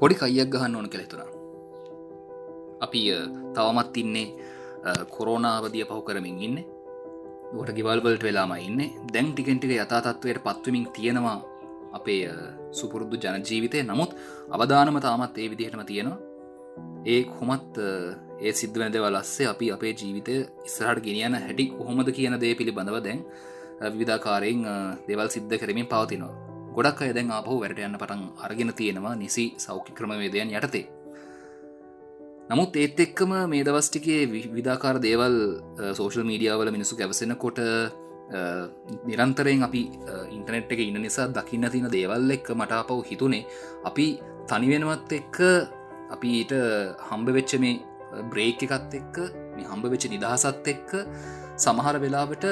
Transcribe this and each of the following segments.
පොඩි කයියක් ගහන්න ඕන කෙළෙතුනා අපි තවමත් ඉන්නේ කොරෝනාවදිය පහු කරමින් ඉන්න. ට ගෙවල්වලට වෙලාම ඉන්න. දැන් ටිකෙන්ටික යථතත්වයට පත්වමින් තියෙනවා අපේ සුපුරුදු ජනජීවිතය නමුත් අවධානම තාමත් ඒ විදිහටම තියෙනවා. ඒ කොමත් ඒ සිද්ධ වැදව ලස්සේ අපි අපේ ජීවිතය ඉස්සරහට ගෙනියන හැටි කොහොමද කියන දේ පිළිබඳව දැන් විවිධාකාරයෙන් දෙවල් සිද්ධ කරමින් පවතිනවා. ගොඩක් අය දැන් ආපහු වැට යන්න පටන් අරගෙන තියෙනවා නිසි සෞඛ්‍ය ක්‍රමවේදයන් යටතේ. නමුත් ඒත් එක්කම මේ දවස්ටිකේ විධාකාර දේවල් සෝෂල් මීඩියාවල මිනිසු ගැවසෙන කොට නිරන්තරයෙන් අපි ඉන්ටනෙට් එක ඉන්න නිසා දකින්න තින දේවල් එක්ක මට අපව හිතුනේ. අපි තනිවෙනවත් එක්ක අපිට හම්බ වෙච්ච මේ බ්‍රේක් එකත් එක්ක මේ හම්බ වෙච්ච නිදහසත් එක්ක සමහර වෙලාවට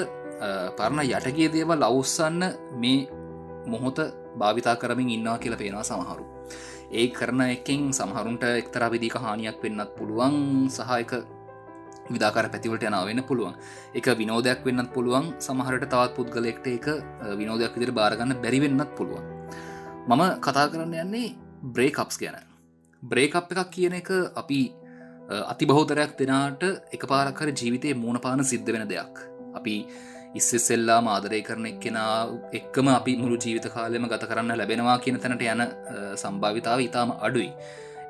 පරණ යටගේ දේවල් ලවුස්සන්න මේ මොහොත භාවිතා කරමින් ඉන්නවා කියලා පේනවා සමහරු. ඒ කරන එකින් සමහරුන්ට එක්තර විදික හානියක් වෙන්නත් පුළුවන් සහයක විදාකාර පැතිවලට යනාව වෙන්න පුළුවන්. එක විනෝදයක් වෙන්නත් පුළුවන් සමහරට තවත් පුද්ගලෙක්ට එක විනෝදයක් විදිර බාරගන්න බැරිවෙන්නත් පුළුවන්. මම කතා කරන්න යන්නේ බ්‍රේකප්ස් ගැන. බ්‍රේකප් එකක් කියන එක අපි අති බහෝතරයක් දෙනාට එක පාරක්කර ජීවිතය මූුණපාන සිද්ධ වෙන දෙයක්. අපි ඉස්සෙල්ලා ආදරය කරන එක්කෙනා එක්කම අපි මුළු ජීවිත කාලෙම ගත කරන්න ලැබෙනවා කියන තැනට යන සම්භාවිතාව ඉතාම අඩුයි.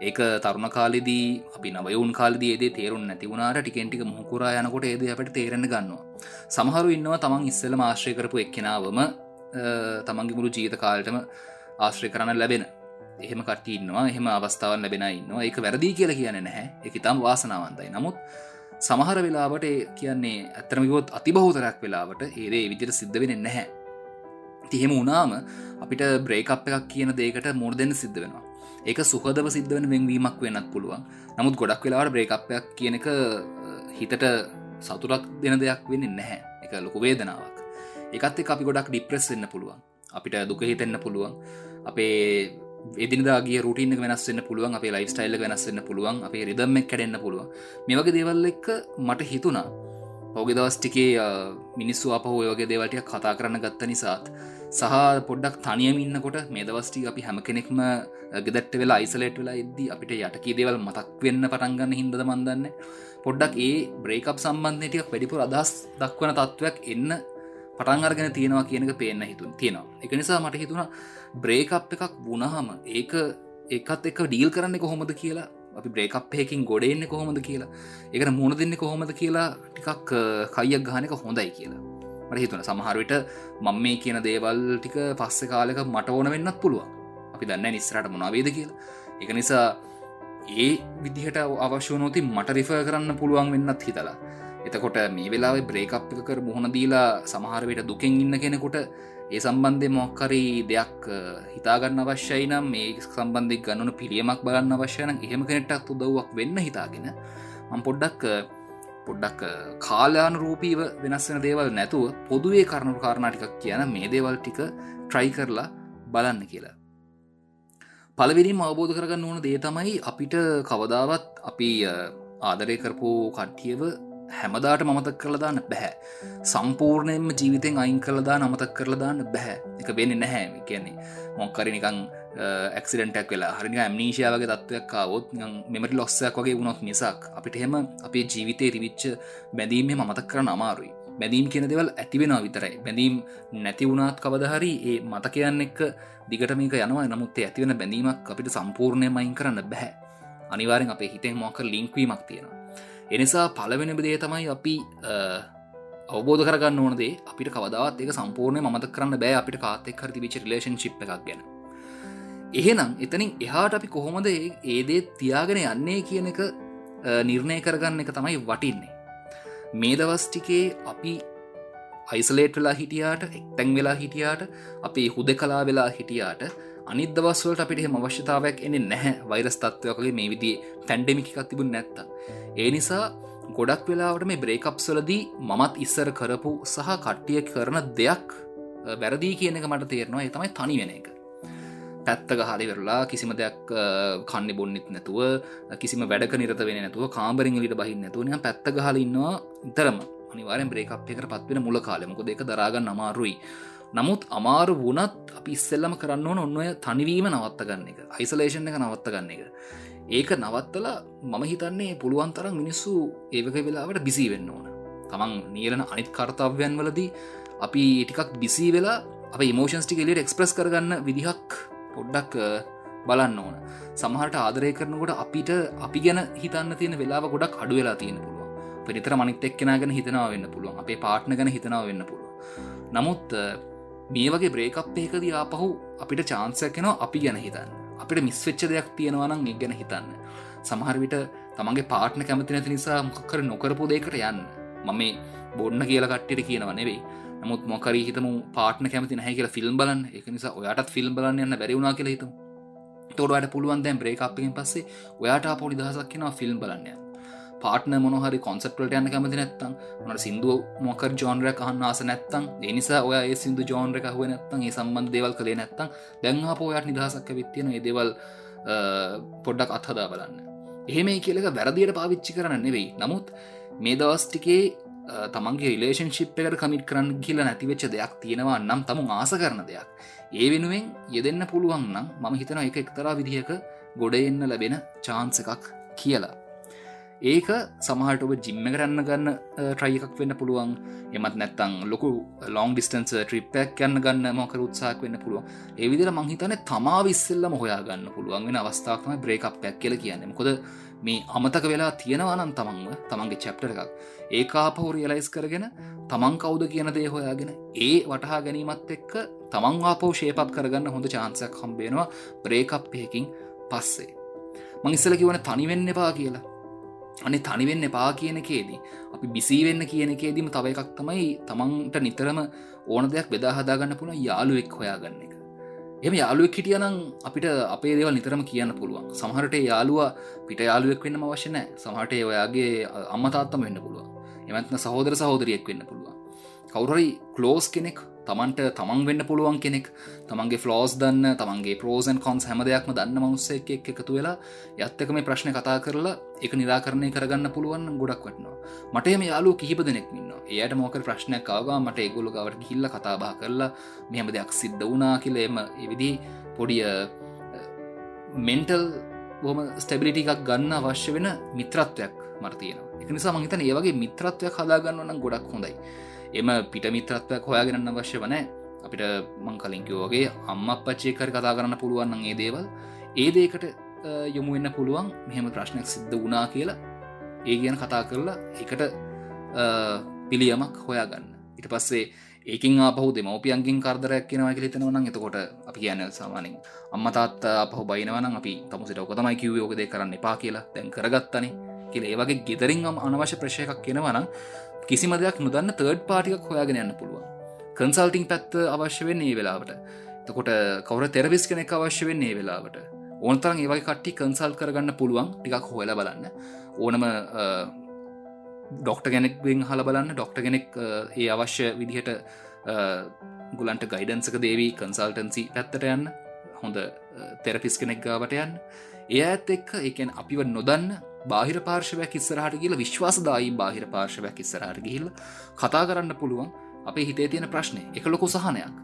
ඒක තරුණ කාලෙදී අපි නවයුන් කාලදේදේ තේරුම් නැතිවුණට ටිකෙන්ටික මුහකුරා යනකොට ඒද අපට තේරෙන ගන්නවා. සමහරු ඉන්නවා තමන් ඉස්සල ආශ්‍රය කරපු එක්කෙනාවම තමන්ගේ මුළු ජීවිත කාලටම ආශ්‍රය කරන්න ලැබෙන. එහෙම කටඉන්නවා එහෙම අවස්ථාවන් ලැබෙන ඉන්නවා. ඒක වැරදිී කියලා කියන නැහැ. එක ඉතාම් වාසනාවන්තයි. නමුත් සමහර වෙලාවට කියන්නේ ඇතරමිකොත් අතිබහෝතරයක් වෙලාවට ඒදේ විදිර සිද්ධ වෙන නැහැ. තිහෙම උනාම අපිට බ්‍රේකප් එකක් කියන දේකට මුණ දෙන්න සිද්ධ වෙනවා. ඒක සුහදව සිද්ධ වෙන වෙන්වීමක් වෙන්නත් පුළුවන්. නමුත් ගොඩක් වෙලාවට බ්‍රේකප්යක් කියන එක හිතට සතුරක් දෙන දෙයක් වෙන්න නැහැ. එක ලොකු වේදනාවක්. එකත් එක අපි ගොඩක් ඩිප්‍රෙස් වෙන්න පුළුවන්. අපිට දුක හිතෙන්න්න පුළුවන්. අපේ එදිනදාගේ රුටින් වෙනස්සන්න පුළුවන් අපේ ලයිෆ් ස්ටයිල්ල වෙනස්සන්න පුළුවන් අපේ රිදම්ම කැඩෙන්න්න පුළුවන්. මේ වගේ දේවල් එක්ක මට හිතුණා. පෞගෙ දවස්ටිකේ මිනිස්සු අප ඔයගේ දේවල්ටිය කතා කරන්න ගත්ත නිසාත් සහ පොඩ්ඩක් තනියම ඉන්නකොට මේ දවස්ටි අපි හැම කෙනෙක්ම ගෙදට වෙලා යිසලේට් වෙලා එද්දී අපිට යටකී දේවල් මතක් වෙන්න පටන්ගන්න හින්දද මන්දන්න පොඩ්ඩක් ඒ බ්‍රේකප් සම්බන්ධයටියක් වැඩිපුර අදහස් දක්වන තත්ත්වයක් එන්න පටන් අර්ගෙන තියෙනවා කියනක පේන්න හිතුන් තියෙනවා. එක නිසා මට හිතුණා බ්‍රේකප් එකක් වුණහම ඒක එකත් එක ඩීල් කරන්න කොහොමද කියලා අපි බ්‍රේකප්යකින් ගොඩෙන්නේ කොහොමද කියලා ඒකට මුණ දෙන්න කොහොමද කියලා ටිකක් කයියක් ගානක හොඳයි කියලා. මට හිතුන සමහරවිට මං මේ කියන දේවල් ටික පස්සෙ කාලක මට ඕන වෙන්නත් පුළුවන්. අපි දන්න නිස්රට මොනාවේද කියලා. එක නිසා ඒ විදිහට අවශ්‍යනෝති මට රිෆ කරන්න පුළුවන් වෙන්නත් හිතලා. එතකොට මේ වෙලා බ්‍රේකප් කර මුහුණ දීලා සමහරවිට දුකෙන් ඉන්න කෙනෙකුට ඒ සම්බන්ධය මොක්කරී දෙයක් හිතාගන්න අවශ්‍යයි නම් මේ සම්බන්ධය ගන්නන පිළියමක් බලන්න අවශ්‍යන එහෙම කෙනෙටක් උදව්වක් වෙන්න හිතාගෙන මං පොඩ්ඩක් පොඩ්ඩක් කාලාන රූපීව වෙනස්සෙන දේවල් නැතුව පොදුවේ කරණු කාරණටිකක් කියන මේ දේවල් ටික ට්‍රයි කරලා බලන්න කියලා. පලවිනිම අවබෝධ කරගන්න ඕන දේ තමයි අපිට කවදාවත් අපි ආදරය කරපු කට්ටියව හැමදාට මතක් කරලදාන්න බැහැ. සම්පූර්ණයෙන්ම ජීවිතෙන් අයින් කරලදා නමතක් කරලදාන්න බැහැ. එක වෙන්න නැහැ. කියන්නේ මොක්කර නිකං ඇක්සිඩටක් වෙලා හරි ඇම්නීශයාවගේ තත්වයක් කාවොත් මෙමට ලොස්සයක් වගේ වුණොත් නිසාක් අපිට හෙම අපේ ජීවිතය රිවිච්ච බැඳීම මතක් කරන අමාරුයි. බැඳීම් කියන දෙවල් ඇතිවෙනවා විතරයි. බැඳීම් නැති වුණත් කවදහරි ඒ මතකයන්න එක්ක දිගට මේක යනවා. නමුත්තේ ඇතිවෙන බැඳීමක් අපිට සම්පූර්ණය මයින් කරන්න බැහැ. අනිවාරෙන් අපේ හිතෙන් මොක ලිංක්වීමක් තියෙනවා. එනිසා පලවෙන දේ තමයි අපි අවබෝධ කරගන්න ඕනදේ අපිට කවදාවත් එක සම්පූර්ණය මත කරන්න බෑ අපිට කාතෙක් හරි විච ලේෂන් ශිප් එකක් ගැන. එහෙනම් එතනින් එහාට අපි කොහොමද ඒදේ තියාගෙන යන්නේ කියන එක නිර්ණය කරගන්න එක තමයි වටින්නේ. මේ දවස් ටිකේ අපි අයිසලේට් වෙලා හිටියාට එක්තැන් වෙලා හිටියාට අපි හුද කලා වෙලා හිටියාට අනිදවස්වලට අපිට එම අවශ්‍යතාවයක් එන්නේ නැහැ වෛරස් තත්වයකගේ මේ විදි පැන්ඩමිකක් තිබුණ නැත්ත ඒ නිසා ගොඩක් වෙලාවට මේ බ්‍රේකප්සලදී මමත් ඉස්සර කරපු සහ කට්ටිය කරන දෙයක් වැරදිී කියන එක මට තේරනවා. තමයි තනි වෙන එක. පැත්තක හරි වෙරලා කිසිම දෙයක් කන්න බොන්නෙත් නැතුව කිසිම වැඩක නිරත වෙන නැතුව කාම්බරින් ලිට බහින්න නැතුවන පැත්ත හලඉන්නවා ඉතරම අනිවාරෙන් බ්‍රේකප් එකට පත්වෙන මුල කාලෙමක දෙක දරාගන්න අමාරුයි. නමුත් අමාරු වුණත් අපි ඉස්සෙල්ලම කරන්න ඕන ඔන්නය තනිවීම නවත්ත ගන්න එක. අයිසලේෂන් එක නවත්ත ගන්න එක. ඒක නවත්තල මම හිතන්නේ පුළුවන් තරම් මිනිස්සු ඒවක වෙලාවට බිසි වෙන්න ඕන. තමන් නියලන අනිත් කර්තව්‍යයන් වලදී අපි ටිකක් බිසි වෙලා අප මෝෂන්ස් ටික එලියට එක්ස්ප්‍රස් කරගන්න විදිහක් පොඩ්ඩක් බලන්න ඕන. සමහට ආදරය කරනකොට අපිට අපි ගැන හිතන්න තියෙන වෙලාව ගොඩක් අඩු වෙලා තියෙන පුළුවන්. පිරිතර මනිත් එක්කෙන ගැන හිතනාව වෙන්න පුළුවන්. අපේ පාට්න ගැන හිතනාව වෙන්න පුළුව නමුත් මේ වගේ බ්‍රේකප් ඒකද ආපහු අපිට චාන්සයක් කෙනවා අපි ගැන හිතන්න. අපිට මිස්වෙච්ච දෙයක් තියෙනවනම් එක් ගැන හිතන්න. සමහරවිට තමන්ගේ පාට්න කැමති නැති නිසා මොකර නොකරපු දෙකට යන්න. මම මේ බොන්න කියලා කට්ටිට කියනව නෙවෙයි. නමුත් මොකර හිතම පාටන කැමති නැහැ කියලා ෆිල්ම් බලන්න. එක නිසා ඔයාටත් ෆිල්ම් බලන්න යන්න බැරිවුණා කියලා හිතම. තොඩට පුළුවන් දැන් බ්‍රේකප්පින් පස්සේ ඔයාට පොඩි දහසක් කෙනවා ෆිල්ම් බලන්න පාටන මොනහරි කොන්සප්ට යන්න කැමති නැත්තම් මට සිින්දුව මොකර ජෝන්ර කහන්න ආස නැත්තම් දෙනිසා ඔය ඒ සිදු ජෝන්ර එකහුව නැත්තම් ඒ සම්බන්ධ දේවල් කළේ නැත්තම් දැන්හා පෝයට නිදහසක්ක විත්තියන ඒදවල් පොඩ්ඩක් අත්හදා බලන්න. එහෙම කියලක වැරදියට පාවිච්චි කරන්න නෙවෙයි. නමුත් මේ දවස්ටිකේ තමන්ගේ රිලේෂන්ශිප් එකට කමිට කරන්න කියල නැතිවෙච්ච දෙයක් තියෙනවා නම් තම ආස කරන දෙයක්. ඒ වෙනුවෙන් යෙදෙන්න පුළුවන් නම් මම හිතන එක එක්තරා විදිහක ගොඩ එන්න ලැබෙන චාන්ස එකක් කියලා. ඒක සමහට ඔබ ජිම්ම කරන්න ගන්න ට්‍රයි එකක් වෙන්න පුළුවන්. එමත් නැත්තං ලොකු ලොං ඩිස්ටන්ස ට්‍රිප්පක් යන්න ගන්න මොකර උත්සාක් වෙන්න පුළුවන්. ඒවිදිර මංහිතන තමා විස්සල්ලම හොයා ගන්න පුළුවන් වෙන අවස්ථාවම බ්‍රේකප්යක් කියල කියන්න. කොද මේ අමතක වෙලා තියෙනවානන් තමන්ව තමන්ගේ චැප්ටර එකක්. ඒකාපහු රියලයිස් කරගෙන තමන් කවුද කියන දේ හොයාගෙන ඒ වටහා ගැනීමත් එක්ක තමන් ආපෝ ශේපප් කරගන්න හොඳ චාන්සයක් හම්බේෙනවා බ්‍රේකප්යකින් පස්සේ. මං ඉස්සල කිවන තනිවෙන්න එපා කියලා. අනේ තනිවෙන්න එපා කියනකේදී අපි බිසිවෙන්න කියනකේදීම තව එකක් තමයි තමන්ට නිතරම ඕන දෙයක් බෙදාහදාගන්න පුළ යාළුවෙක් හොයාගන්න එක. එම යාළුවෙක් හිටියනම් අපිට අපේ දේවල් නිතරම කියන්න පුළුවන්. සමහරට යාළුවා පිට යාළුවෙක් වෙන්න අවශ්‍යනෑ සමහට ඔයාගේ අම්මතාත්තම වෙන්න පුළුවන්. එමත්න සහෝදර සහෝදරියෙක් වෙන්න පුළුවන්. කවුරයි කලෝස් කෙනෙක් තමන්ට තමන් වෙන්න පුළුවන් කෙනෙක් තමන්ගේ ෆලෝස් දන්න තමන්ගේ පරෝසන් කොන්ස් හැම දෙයක්ම දන්න මනුස්ස එක එකතු වෙලා යත්තක මේ ප්‍රශ්න කතා කරලා එක නිරාකරණය කරගන්න පුළුවන් ගොඩක් වටනවා. මට එම යාලු කිහිප දෙනෙක් ඉන්න එයට මොක ප්‍රශ්නයක් කාවා මට ඒගොලු ගවට කිල්ල කතාබා කරලා මෙහම දෙයක් සිද්ධ වනා කියල එම එවිදි පොඩිය මෙන්ටල් බොම ස්ටබිලිටි එකක් ගන්න අවශ්‍ය වෙන මිත්‍රත්වයක් මර්තියනවා එක නිසා මහිතන ඒවගේ මිත්‍රත්වයක් හදාගන්න නම් ගොඩක් හොඳයි. එම පිට මිත්‍රත්වයක් හොයාගෙනන්න අවශ්‍ය වනෑ අපිට මං කලින්කිවෝගේ අම්ම පච්චේකර කතා කරන්න පුළුවන් ඒ දේවල්. ඒ දේකට යොමු වෙන්න පුළුවන් මෙහෙම ප්‍රශ්නයක් සිද්ධ වනා කියලා. ඒ ගැන කතා කරලා එකට පිළියමක් හොයාගන්න. ඉට පස්සේ ඒකින් අපහු දෙමවපියන්ගින් කරදරයක් කියෙනවක හිතනවන එතකොට අපි කියන්න සාමානින් අම්මතාත් අපහු බයිනවන අපි තමුසිට ඔකතමයි කිවයෝකද කරන්න එපා කියලා තැන් කරගත්තනේ කියල. ඒවගේ ගෙදරින් අනවශ්‍ය ප්‍රශයකක් කියෙනවනම් කිසිම දෙයක් නොදන්න තර්ඩ් පාටිකක් හොයාගෙන යන්න පුළුවන්. කන්සල්ටිං පැත්ත අවශ්‍ය වෙන්නේ ඒ වෙලාවට. තකොට කවර තෙරවිස් කෙනෙක් අවශ්‍ය වෙන්නේ ඒ වෙලාවට. ඕනතරන් ඒවයි කට්ටි කන්සල් කරගන්න පුළුවන් ටිකක් හොයල බලන්න. ඕනම ඩොක්ට කෙනෙක්ෙන් හල බලන්න. ඩොක්ට කෙනෙක් ඒ අවශ්‍ය විදිහට ගුලන්ට ගයිඩන්සක දේවී කන්සල්ටන්සි පැත්තට යන්න. හොඳ තෙරපිස් කෙනෙක් ගාවට යන්න. ඒ ඇත් එක්ක එකන් අපිව නොදන්න බාහිර පාර්ශවයක් ඉස්සරහට කියල විශ්වාසදායි බාහිර පාර්ශවයක් ඉස්සරහට ගිහිල්ල කතා කරන්න පුළුවන් අපේ හිතේ තියෙන ප්‍රශ්නය එක ලොකු සහනයක්.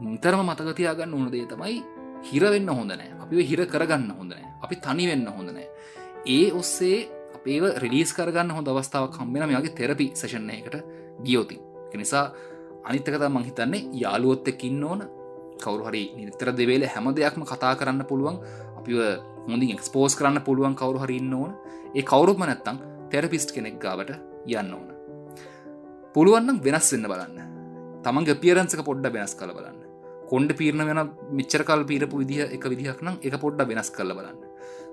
නිතරම මතකතියාගන්න ඕන දේ තමයි හිරවෙන්න හොඳනෑ අපි හිර කරගන්න හොඳනෑ අපි තනි වෙන්න හොඳනෑ ඒ ඔස්සේ අපේ රිලිස් කරගන්න හොඳ අවස්ථාවක් කම්බෙන මෙයාගේ තෙරපි සෂණයකට ගියෝති. නිසා අනිත්තකත මං හිතන්නේ යාළුවොත්තෙක් ඉන්න ඕන. කවරු හරි නිතර දෙවේල හැම දෙයක්ම කතා කරන්න පුළුවන්. අපිව හොඳින් එක්ස්පෝස් කරන්න පුළුවන් කවරු හරින්න ඕන. ඒ කවරුත්ම නැත්තං තෙරපිස්ට් කෙනෙක් ගාවට යන්න ඕන. පුළුවන්නම් වෙනස් වෙන්න බලන්න. තමන්ගේ පියරන්සක පොඩ්ඩ වෙනස් කළ බලන්න. කොන්ඩ පීරණ වෙන මිච්චරකල් පීරපු විදිහ එක විදිහක් නම් එක පොඩ්ඩ වෙනස් කළ බලන්න.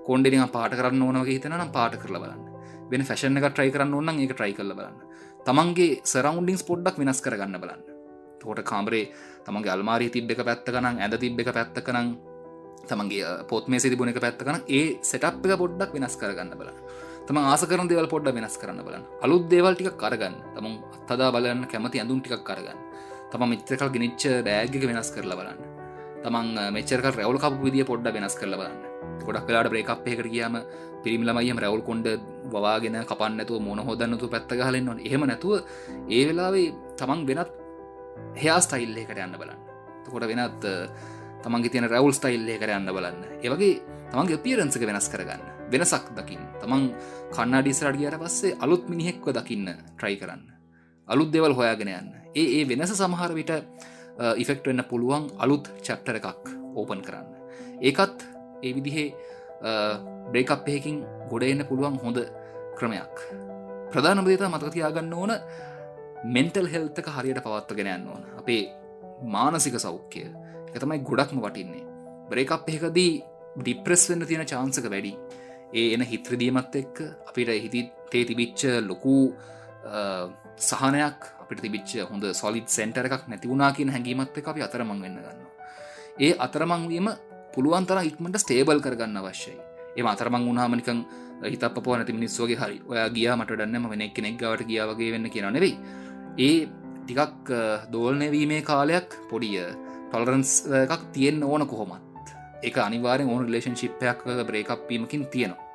කොන්ඩෙන පාට කරන්න ඕනගේ හිතනම් පාට කරල බලන්න. වෙන ෆැෂන් එක ට්‍රයි කරන්න ඕන්න එක ට්‍රයි කල බලන්න. තමන්ගේ සරවන්ඩිංස් පොඩ්ඩක් වෙනස් කරගන්න බලන්න. තෝට කාමරේ තමන්ගේ අල්මාරී තිබ්බ එක පැත්තකනම් ඇද තිබ්බ එක පැත්තකනම් තමන්ගේ පොත් මේ සිතිබුණ එක පැත්තකන ඒ සෙටප් එක පොඩ්ඩක් වෙනස් කරගන්න බල තම ආසකරන දෙවල් පොඩ්ඩ වෙනස් කරන්න බලන්න. අලුත් දේවල් ටික කරගන්න තම අත්තදා බලන්න කැමති ඇඳුම් ටිකක් කරගන්න තම මිත්‍රකල් ගෙනනිච්ච බෑග්ගක වෙනස් කරලා බලන්න. තමන් මෙචරක රැවල් කප විදිිය පොඩ්ඩ වෙනස් කරල බලන්න. ගොඩක් කලාට බ්‍රේකප් එකට කියම පිරිමිලමයිම රැවල් කොන්ඩ වවාගෙන කපන්නතු මොන හොදන්නතු පැත්ත හලන්න එහෙම නැතුව ඒ වෙලාවේ තමන් වෙනත් හයා ස්ටයිල්ලේකට යන්න බලන්න. කොට වෙනත් තමන්ගේ තියෙන රැවල් ස්ටයිල්ලේ කර යන්න බලන්න. ඒවගේ තමන්ගේ පියරන්සක වෙනස් කරගන්න. වෙනසක් දකින්න. තමන් කන්නාඩිස්රට ගියට පස්සේ අලුත් මිනිහෙක්ව දකින්න ට්‍රයි කරන්න. අලුත් දෙවල් හොයාගෙන යන්න. ඒ ඒ වෙනස සමහර විට ඉෆෙක්ට වෙන්න පුළුවන් අලුත් චැප්ටර එකක් ඕපන් කරන්න. ඒකත් ඒ විදිහේ බ්‍රේකප් එකකින් ගොඩ එන්න පුළුවන් හොඳ ක්‍රමයක්. ප්‍රධාන දේතා මතකතියාගන්න ඕන මෙන්ටල් හෙල්තක හරියට පවත්වගෙන යන්න ඕන. අපේ මානසික සෞඛ්‍යය එකතමයි ගොඩක්ම වටින්නේ. බ්‍රේකප් එකදී ඩිප්‍රෙස් වෙන්න තියෙන චාන්සක වැඩි. ඒ එන හිත්‍රදීමත් එක්ක අපිට හිති තේ තිබිච්ච ලොකු සහනයක් අපිට තිබිච්ච හොඳ සොලිත් සෙන්ටර එකක් නැතිවුණනා කියන හැඟීමත් එක අපි අතරමං වෙන්න ගන්න ඒ අතරමංවීම පුළුවන්තර ඉක්මට ස්ටේබල් කරගන්න අවශ්‍යයි. ඒ අතරමං වුණහමනිකං හිත පපුව නැති මිනිස්සෝගේ හරි. ඔයා ගියා මට දන්නම වෙනෙක් කෙනෙක් ගවට ගියාවගේ වෙන්න කියන නෙවෙයි. ඒ ටිකක් දෝල්නැවීමේ කාලයක් පොඩිය ටොලරන්ස් එකක් තියෙන් ඕන කොහොමත්. එක අනිවාරෙන් ඕන රිලේෂන් ශිප්පයක් බ්‍රේකප්වීමකින් තියෙනවා.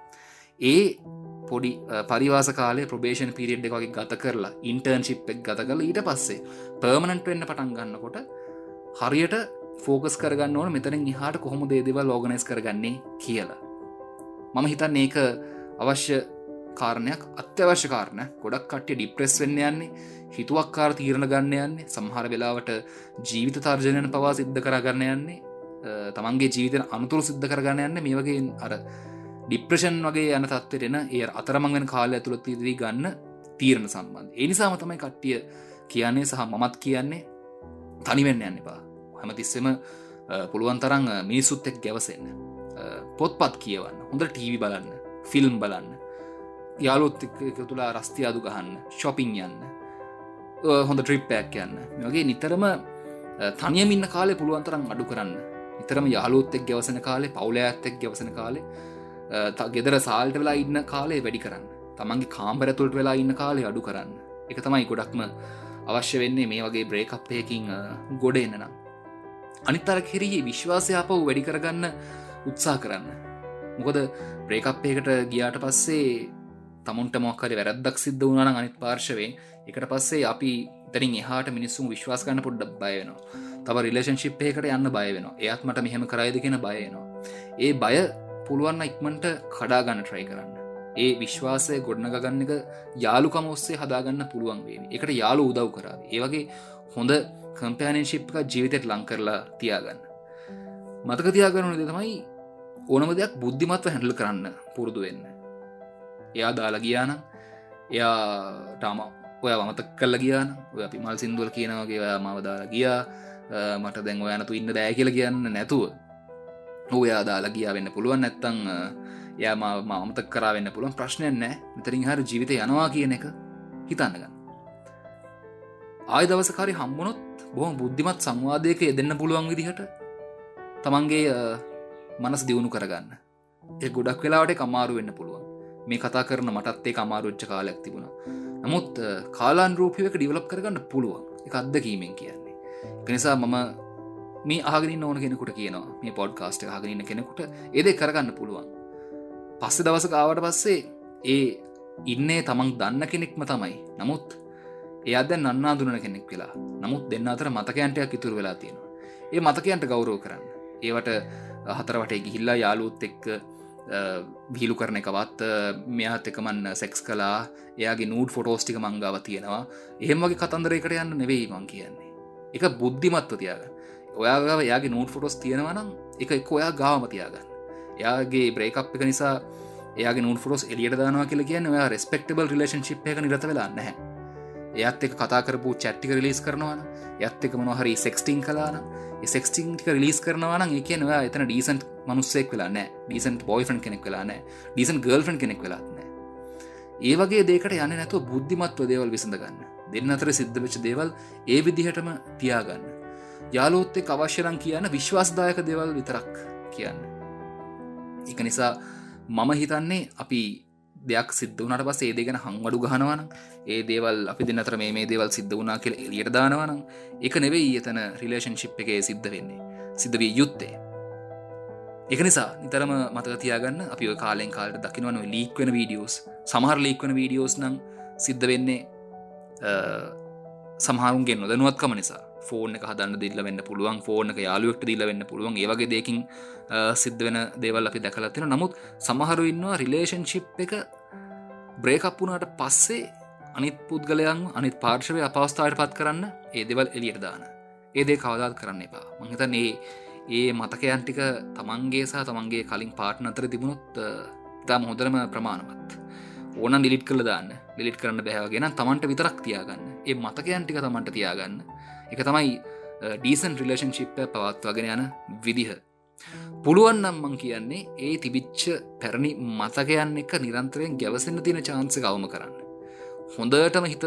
ඒ පොඩි පරිවාස කාලේ ප්‍රබේෂන් පිරිියඩ් එකගේ ගත කරලා ඉන්ටර්න් ශිප් එක් ගත කල ඊට පස්සේ පර්මණන්ට වෙන්න පටන් ගන්නකොට හරියට ෆෝකස් කරගන්න ඕන මෙතන හාට කොහොම දේදව ලෝගනස් කරගන්නේ කියලා. මම හිතන්න ඒක අවශ්‍ය කාරණයක් අත්‍යවශ්‍ය කාරණ ගොඩක් කට්ටිය ඩිප්‍රෙස් වෙන්න යන්නේ. හිතුවක්කාර තීරණ ගන්න යන්නේ. සම්හර වෙලාවට ජීවිත තර්ජනයන පවා සිද්ධ කරගන්න යන්නේ. තමන්ගේ ජීවිතන අනුතුරු සිද්ධ කරගන්න යන්න මේ වගේ අර ඩිප්‍රෂන් වගේ යන තත්වරෙන ඒ අතරමංගෙන කාල ඇතුළත් දී ගන්න තීරණ සම්බන්ධ එනිසාම තමයි කට්ටිය කියන්නේ සහ මමත් කියන්නේ තනිවෙන්න යන්න එපා. හැමතිස්සෙම පුළුවන් තරං මිනිසුත් එක් ගැවසෙන්න. පොත්පත් කියවන්න. හොඳ ටීවි බලන්න. ෆිල්ම් බලන්න. යාලොත් තුලා රස්ති අදු ගහන්න. ශොපින් යන්න. හොඳ ට්‍රිප්පයක් යන්න. වගේ නිතරම තනියමින්න කාලේ පුළුවන්තරම් අඩු කරන්න. නිතරම යාලුත්තෙක් ගැවසන කාලේ පවුලඇත්තෙක් ගැවසන කාලේ ගෙදර සාල්ට වෙලා ඉන්න කාලේ වැඩි කරන්න. තමන්ගේ කාම්බරතුළට වෙලා ඉන්න කාලේ අඩු කරන්න. එක තමයි ගොඩක්ම අවශ්‍ය වෙන්නේ මේ වගේ බ්‍රේකප්පයකින් ගොඩ එන්න නම්. අනිත්තර කෙරී විශ්වාසය අපව වැඩි කරගන්න උත්සා කරන්න. මොකද බ්‍රේකප්පයකට ගියාට පස්සේ තමුන්ට මොක්කරි වැරද්දක් සිද්ධ වුණන අනිත් පාර්ශවේ එකට පස්සේ අපි තරින් එහාට මිනිස්සුම් විශ්වාස කන්න පොඩ්ඩ බයවෙනවා තව රිලේෂන් ශිප්පයකට යන්න බයවෙන එයත් මට මෙහෙම කරයිද කියෙන බයනවා ඒ බය පුළුවන්න ඉක්මට කඩාගන්න ට්‍රයි කරන්න. ඒ විශ්වාසය ගොඩනග ගන්න එක යාලුකම ඔස්සේ හදාගන්න පුළුවන් වේ එකට යාලු උදව් කරාව ඒවගේ හොඳ කම්පෑනන් ශිප්ක ජීවිතයට ලං කරලා තියාගන්න. මතක තියාගන්නු දෙතමයි ඕනම දෙයක් බුද්ධිමත්ව හැඩල කරන්න පුරුදු වෙන්න. එයා දාලා ගියාන එයා ටාම ඔය වමතක් කල්ල ගියාන ඔය අපි මල් සිින්දුවල් කියනවගේ ඔයා මවදාලා ගියා. මට දැන් ඔයනතු ඉන්න දෑ කියල කියන්න නැතුව ඔයා දාලා ගියා වෙන්න පුළුවන්. නැත්තං යා මමතක් කරවෙන්න පුළුවන් ප්‍රශ්නයක් නෑ. මෙතරින් හර ජීවිත යනවා කියන එක හිතන්නගන්න ආය දවසකාරි හම්බුණොත් බොහම බුද්ධිමත් සංවාදයක යෙදන්න පුළුවන් විදිහට තමන්ගේ මනස් දියුණු කරගන්න. ඒ ගොඩක් වෙලාට කමාරු වෙන්න පුළුවන්. මේ කතා කරන මටත්තේ අමාරුච්ච කාලයක් තිබුණ. නමුත් කාලාන් රූපියක ඩිවලප් කරගන්න පුළුවන්. එක අත්දකීමෙන් කියන්න. නිසා මම මේ ආගරින් ඕන කෙනෙකුට කියනවා. මේ පොඩ්කාස්ට ආගරන්න කෙනෙකුට එද කරගන්න පුළුවන්. පස්සෙ දවස කාවට පස්සේ ඒ ඉන්නේ තමන් දන්න කෙනෙක්ම තමයි. නමුත් ඒ අද නන්නා දුන කෙනෙක් වෙලා. නමුත් දෙන්න අතර මතකයන්ටයක් ඉතුර වෙලා තියෙනවා. ඒ මතකයන්ට ගෞරෝ කරන්න. ඒවට හතරවටේ ගිහිල්ලා යාලුත් එක්ක විහිලු කරන එකවත් මෙයාත් එකමන්න සෙක්ස් කලා එයාගේ නූඩ් ෆොටෝස්ටික මංගාව තියෙනවා. එහෙම වගේ කතන්දරයකට යන්න නෙවෙයි මං කියන්නේ. එක බුද්ධිමත්ව තියාග ඔයාගාව යාගේ නෝට් ෆොටොස් තියෙනවනම් එක එක් ඔයා ගාවම තියාගන්න. එයාගේ බ්‍රේකප් එක නිසා ඒ නු ෆොස් එලියට දානවා කියල කියන්න ඔයා රෙස්පෙක්ටබල් රිලේශන් ශිප් එක නිරත වෙලා නැහැ. එයත් එක කතා කරපු චැට්ටික රිලිස් කරනවාන යත් එක මොනහරි සෙක්ස්ටිං කලාන සෙක්ස්ටිං ටික රිලිස් කරනවාන ඒ කියනවා එතන ඩීසන්් මනුස්සෙක් වෙලා නෑ ඩීසන්් බොයිෆන් කෙනෙක් වෙලා නෑ ඩීසන් ගල්ෆන් කෙනෙක් වෙලාත්නෑ ඒ වගේ දේකට යන්න නැතුව බුද්ධිමත්ව දේවල් විසඳ ගන්න. දෙන්න අතර සිද්ධ වෙච්ච දේවල් ඒ විදිහටම තියාගන්න යාලෝත්තෙක් අවශ්‍යරන් කියන්න විශ්වාසදායක දෙවල් විතරක් කියන්න. එක නිසා මම හිතන්නේ අපි දෙයක් සිද්ධ වනට පස් ඒ දෙගෙන හංවඩු ගහනවන ඒ දේවල් අපි දෙන්නතර මේ දේවල් සිද්ධ වනා කියල එලියට දානවනම් එක නෙවෙයි එතන රිලේෂන් ශිප් එකේ සිද්ධ වෙන්නේ. සිද්ධ විය යුත්තේ. එක නිසා නිතරම මතක තියාගන්න අපි කාලෙන් කාලට දකිනවන ලීක්වෙන වීඩියෝස් සමහර ලීක්වන වීඩියෝස් නම් සිද්ධ වෙන්නේ සමහරුන්ගේ නොදනුවත්කම නිසා. ෆෝර්න එක හදන්න දිල්ල වෙන්න පුළුවන් ෆෝර්න එක යාලුවෙක්ට දිල්ල වෙන්න පුළුවන්. ඒවගේ දෙකින් සිද්ධ වෙන දේවල් අපි දැකලතින නමුත් සමහරු ඉන්නවා රිලේෂන්ශිප් එක බ්‍රේකප් වුණට පස්සේ අනිත් පුද්ගලයන් අනිත් පාර්ශවය අපවස්ථාවට පත් කරන්න ඒ දෙවල් එලියට දාන. ඒදේ කවදාත් කරන්න එපා. මහිතන් ඒ ඒ මතකයන් ටික තමන්ගේ සහ තමන්ගේ කලින් පාට්න අතර තිබුණොත් ඉතාම හොඳරම ප්‍රමාණවත්. ඕන ලිට කළ දාන්න. ලිට කරන්න බැහගෙන තමන්ට විතරක් තියාගන්න. ඒ මතකයන් ටික තමන්ට තියාගන්න. එක තමයි ඩීසන් රිලේෂන්ශිප්ප පවත්වාගෙන යන විදිහ. පුළුවන්නම් මං කියන්නේ ඒ තිබිච්ච පැරණි මතකයන් එක නිරන්තරයෙන් ගැවසෙන්න්න තියෙන චාන්ස කවම කරන්න. හොඳටම හිත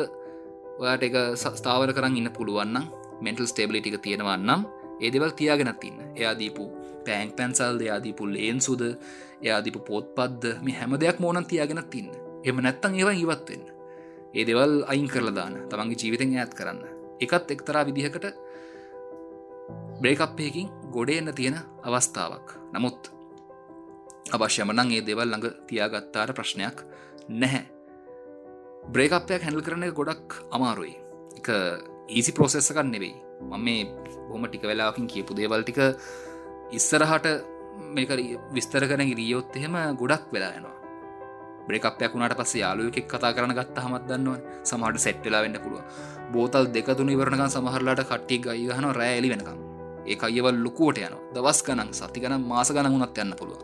ඔයාට එක ස්ථාවර කරන්න ඉන්න පුළුවන්න මෙන්ටල් ස්ටේබලිටික තියෙනවන්නම් ඒදවල් තියාගෙනත් ඉන්න. එයාදීපු පෑන්ක් පැන්සල් එයාදීපු ලේන් සුද එයාදීපු පොත් පද්ද මේ හැම දෙයක් මෝනන් තියාගෙනත් ඉන්න. එම නැත්තං ඒවා ඉවත්වෙන්න ඒ දෙවල් අයින් කරලදාන තමන්ගේ ජීවිතෙන් ඇත් කරන්න. එකත් එක්තරා විදිහකට බ්‍රේකප්පයකින් ගොඩේ එන්න තියෙන අවස්ථාවක්. නමුත් අවශ්‍යමනං ඒ දෙවල් ළඟ තියාගත්තාට ප්‍රශ්නයක් නැහැ. බ්‍රේකප්පයක් හැඳල් කරන ගොඩක් අමාරුයි. එක ඊසි ප්‍රෝසෙස්සකන්න නෙවෙයි. මම මේ බොම ටික වෙලාකින් කියපු දේවල් ටික ඉස්සරහට මේක විස්තර කරන රියොත් එහෙම ගොඩක් වෙලා යනවා. බ්‍රේකපයක් වුණට පස්ස යාලුවෙක් කතා කරන ගත්ත හමත් දන්නවා සමහට සෙට්ටලා වෙන්න පුළුව බෝතල් දෙකතුන ඉවරණකන් සමහරලාට කට්ටි ගයිහන රෑලි වෙනකම් ඒ අයවල් ලොකුවට යන දවස් ගනන් සති ගන මාස ගන වුණත් යන්න පුළුව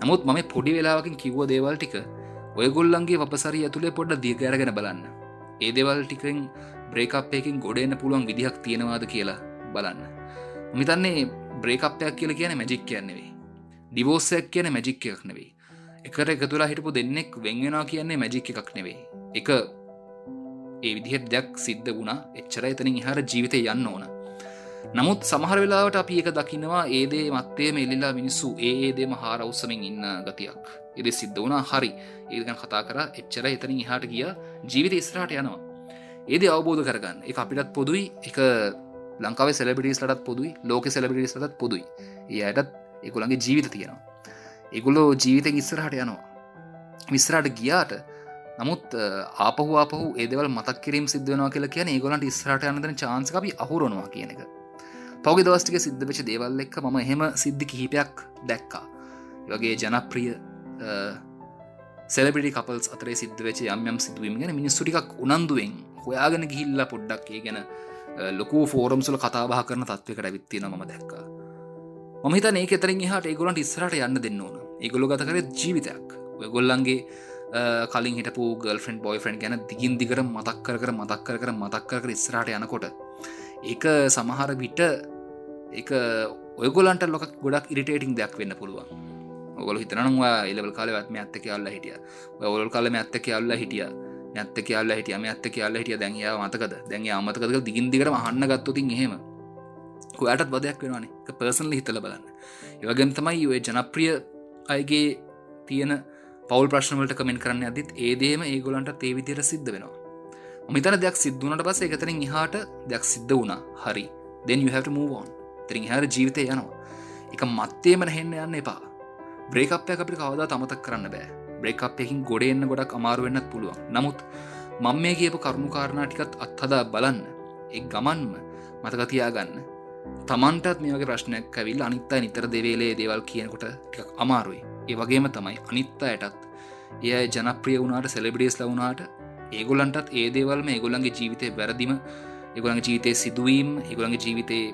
නමුත් මම පොඩි වෙලාවකින් කිව්ව දේවල් ටික ඔයගොල්ලන්ගේ වපසරි ඇතුළේ පොඩ්ඩ දියගැරගෙන බලන්න. ඒ දෙවල් ටිකෙන් බ්‍රේකප්යකින් ගොඩෙන්න්න පුළුවන් විදිහක් තියෙනවාද කියලා බලන්න. මිතන්නේ බ්‍රේකප්යක් කියල කියන මැජික් කියන්නෙවේ ඩිවෝසයක් කියන මැජික් එකක් නෙවෙයි. එකට එකතුලා හිටපු දෙන්නෙක් වෙන්ගෙනවා කියන්නේ මැජික් එකක් නෙවෙයි. එක ඒ විදිහට දෙයක් සිද්ධ වුණා. එච්චර එතනින් හර ජීවිතය යන්න ඕන. නමුත් සමහර වෙලාවට අපි එක දකිනවා ඒදේ මත්තේ මෙල්ලිලා මිනිස්සු ඒදේම හාර උත්සමින් ඉන්න ගතියක්. එදෙ සිද්ධ වුණා හරි. ඒගන් කතා කර. එච්චර එතනින් හාට ගිය. ජීවිත ඉස්රාට යනවා. ඒද අවබෝධ කරගන්න. එක අපිටත් පොදුයි. එක ලංකාව සෙලබිටිස් ලටත් පොදුයි. ලෝක සෙලබිටිස් ලටත් පොදුයි. ඒයටත් එකුළන්ගේ ජීවිත තියෙනවා. එගුලෝ ජීවිතෙන් ඉස්සරහට යනවා. විස්රට ගියාට නමුත් ආපහු ආපහු ඒදවල් මතක් කිරීම සිද්ධනවා කියලා කියන ඒගොලන්ට ඉස්රට යනදන චාන්සකපි අහුරනවා කියන එක. පෞග දවස්ටික සිද්ධ වෙච දේවල් එක්ක ම හෙම සිද්ධි කිහිපයක් දැක්කා. වගේ ජනප්‍රිය සෙලබිටි කපල්ස් අතරේ සිද්ධ වෙච යම් යම් සිදුවීම ගැන මිනිස්සුටිකක් උනන්දුවෙන් හොයාගෙන ගිහිල්ල පොඩ්ඩක් ඒ ගැන ලොකු ෆෝරම්සුල කතාබා කරන තත්වකට ඇවිත්තින ම දැක්කා. මහිත ඒ එතරින් හට ඒගොලන්ට ඉස්රට යන්න දෙන්න ඕන. ඒගොලො ගත කර ජීවිතයක්. ගොල්ලන්ගේ කලින් හිටපු ගල්ෆන් බොයි ෆන් ගැන දිගින් දිගර මතක් කර කර මතක් කර කර මතක් කර ඉස්රට යනකොට ඒක සමහර විට එක ඔයගොලන්ට ලොක ගොඩක් ඉරිටේටිං දෙයක් වෙන්න පුළුවන්. ඔගොල හිතනවා එලවල් කාලවත් මේ ඇත්තක අල්ල හිටිය. ඔවල් කාලම ඇත්තක අල්ල හිටිය. නැත්ත කියල්ල හිටිය. ඇත්ත කියල්ල හිටිය. දැන්යා මතකද? දැන්ගේ අමතකද දිගින්දිකට හන්න ගත්තුතින් එහෙම. ඔයාටත් වදයක් වෙනවානේ. පර්සනල හිතල බලන්න. ඒවගෙන් තමයි ඔය ජනප්‍රිය අයගේ තියෙන පවල් ප්‍රශ්නවලට කමෙන් කරන්න අදත් ඒදේම ඒගොලන්ට තේවිදිර සිද්ධ වෙනවා. මිතන දෙයක් සිද්ධනට පස එකතරින් හාට දෙයක් සිද්ධ වුණා. හරි. දෙන් you මූවන් තරින් හර ජීවිතය යනවා. එක මත්තේමන හෙන්න යන්න එපා. බ්‍රේකප්ය අපිට කවදා තමතක් කරන්න බෑ. බ්‍රේකප්යකින් ගොඩෙන්න්න ගොඩක් අමාරුවෙන්න්නත් පුළුවන්. නමුත් මං මේ කියපු කරුණු කාරණටිකත් අත්හදා බලන්න. එක් ගමන්ම මතකතියාගන්න තමන්ටත් මේ වගේ ප්‍රශ්නයක් ඇවිල් අනිත්ත නිතර දෙවේලේ දේවල් කියනකොට ටිකක් අමාරුයි. ඒ වගේම තමයි අනිත්ත අයටත්. එය ජනප්‍රිය වුණට සෙලබිඩියස් ලවුණට ඒගොලන්ටත් ඒ දේවල්ම ඒගොලන්ගේ ජීවිතය වැරදිම ඒගොලන්ගේ ජීවිතය සිදුවීම් ඒගොලන්ගේ ජීවිතේ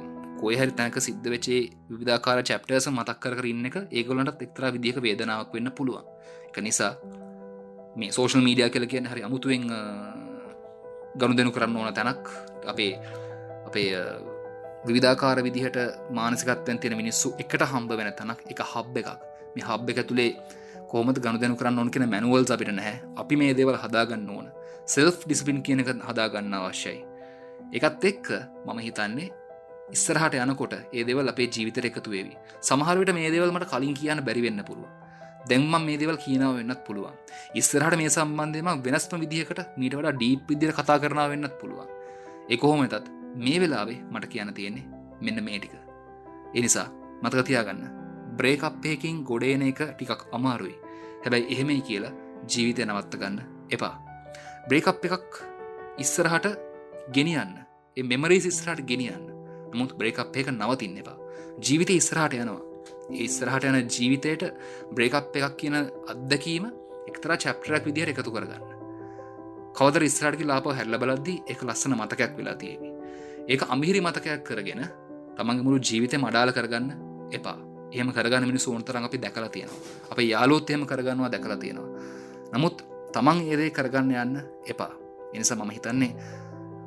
කොයහරි තැනක සිද්ධ වෙචේ විධාකාර චප්ටර්ස මතක් කර ඉන්න එක ඒගොලන්ට එක්තර විදික වේදනාවක් වෙන්න පුළුවන්. එක නිසා මේ සෝෂල් මීඩිය කල කියන හරි අමුතුවෙන් ගණු දෙනු කරන්න ඕන තැනක්. අපේ අපේ විධාකාර විදිහට මානසිකත්වෙන් තියෙන මිනිස්සු එකට හම්බ වෙන තැනක්. එක හබ් එකක්. මේ හබ් එක තුළේ කෝමත ගණු දෙනු කරන්න ඕන කියෙන මැනුවල් අපිට නැහැ. අපි මේ දේවල් හදාගන්න ඕන. සෙල්ෆ් ඩිස්පින් කියනක හදාගන්න අවශ්‍යයි. එකත් එක්ක මම හිතන්නේ ඉස්සරහට යනකොට ඒ දෙවල් අපේ ජීවිතර එකතු වේවි. සමහරවිට මේ දේවල් මට කලින් කියන්න බැරිවෙන්න පුළුව දැන්ම මේ දෙවල් කියනාව වෙන්නත් පුළුවන්. ඉස්සරහට මේ සම්බන්ධයම වෙනස්ම විදිහකට මීට වඩා ඩීප් විදිර කතා කරනාව වෙන්නත් පුළුවන්. එකොහොම එතත් මේ වෙලාවේ මට කියන්න තියෙන්නේ මෙන්න මේ ටික. එනිසා මතකතියාගන්න බ්‍රේකප්පයකින් ගොඩේන එක ටිකක් අමාරුයි. හැබැයි එහෙමයි කියලා ජීවිතය නවත්ත ගන්න එපා. බ්‍රේකප් එකක් ඉස්සරහට ගෙනියන්න. මෙමරී ඉස්රහට ගෙනියන්න. නමුත් බ්‍රේකප් එක නවතින්න එපා. ජීවිත ඉස්සරහට යනවා. ඉස්සරහට යන ජීවිතයට බ්‍රේකප් එකක් කියන අත්දකීම එක්තර චැප්ටරක් විදිහර එකතු කරගන්න. කවද ඉස්රාටි ලාප හැල්ල බලද්දි එක ලස්සන මතකයක් වෙලා තියෙවි. ඒක අමිහිරි මතකයක් කරගෙන තමන්ගේ මුළු ජීවිතය මඩාල කරගන්න එපා. එහම කරගන්න මිනි සෝන්තරන් අපි දැකලා තියෙනවා. අප යාලෝත්තයම කරගන්නවා දැකලා තියෙනවා. නමුත් තමන් ඒදේ කරගන්න යන්න එපා. එනිසා මම හිතන්නේ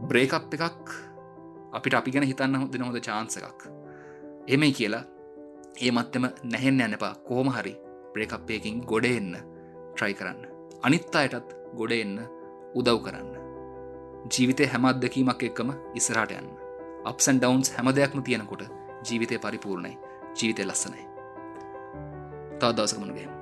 බ්‍රේකප් එකක් අපිට අපි ගැන හිතන්න හොදෙන හොඳ චාන්ස එකක්. එමයි කියලා ඒ මත්තම නැහෙන් යන එපා. කෝම හරි බ්‍රේකප්පයකින් ගොඩ එන්න ට්‍රයි කරන්න. අනිත් අයටත් ගොඩ එන්න උදව් කරන්න. ජීවිතය හැමත්දකීමක් එක්කම ඉස්සරට යන්න. අපසන් ඩවන්ස් හැම දෙයක්ම තියෙනකොට ජීවිතය පරිපූර්ණයි. ජීවිතය ලස්සනයි. තව දවසකමනුගේ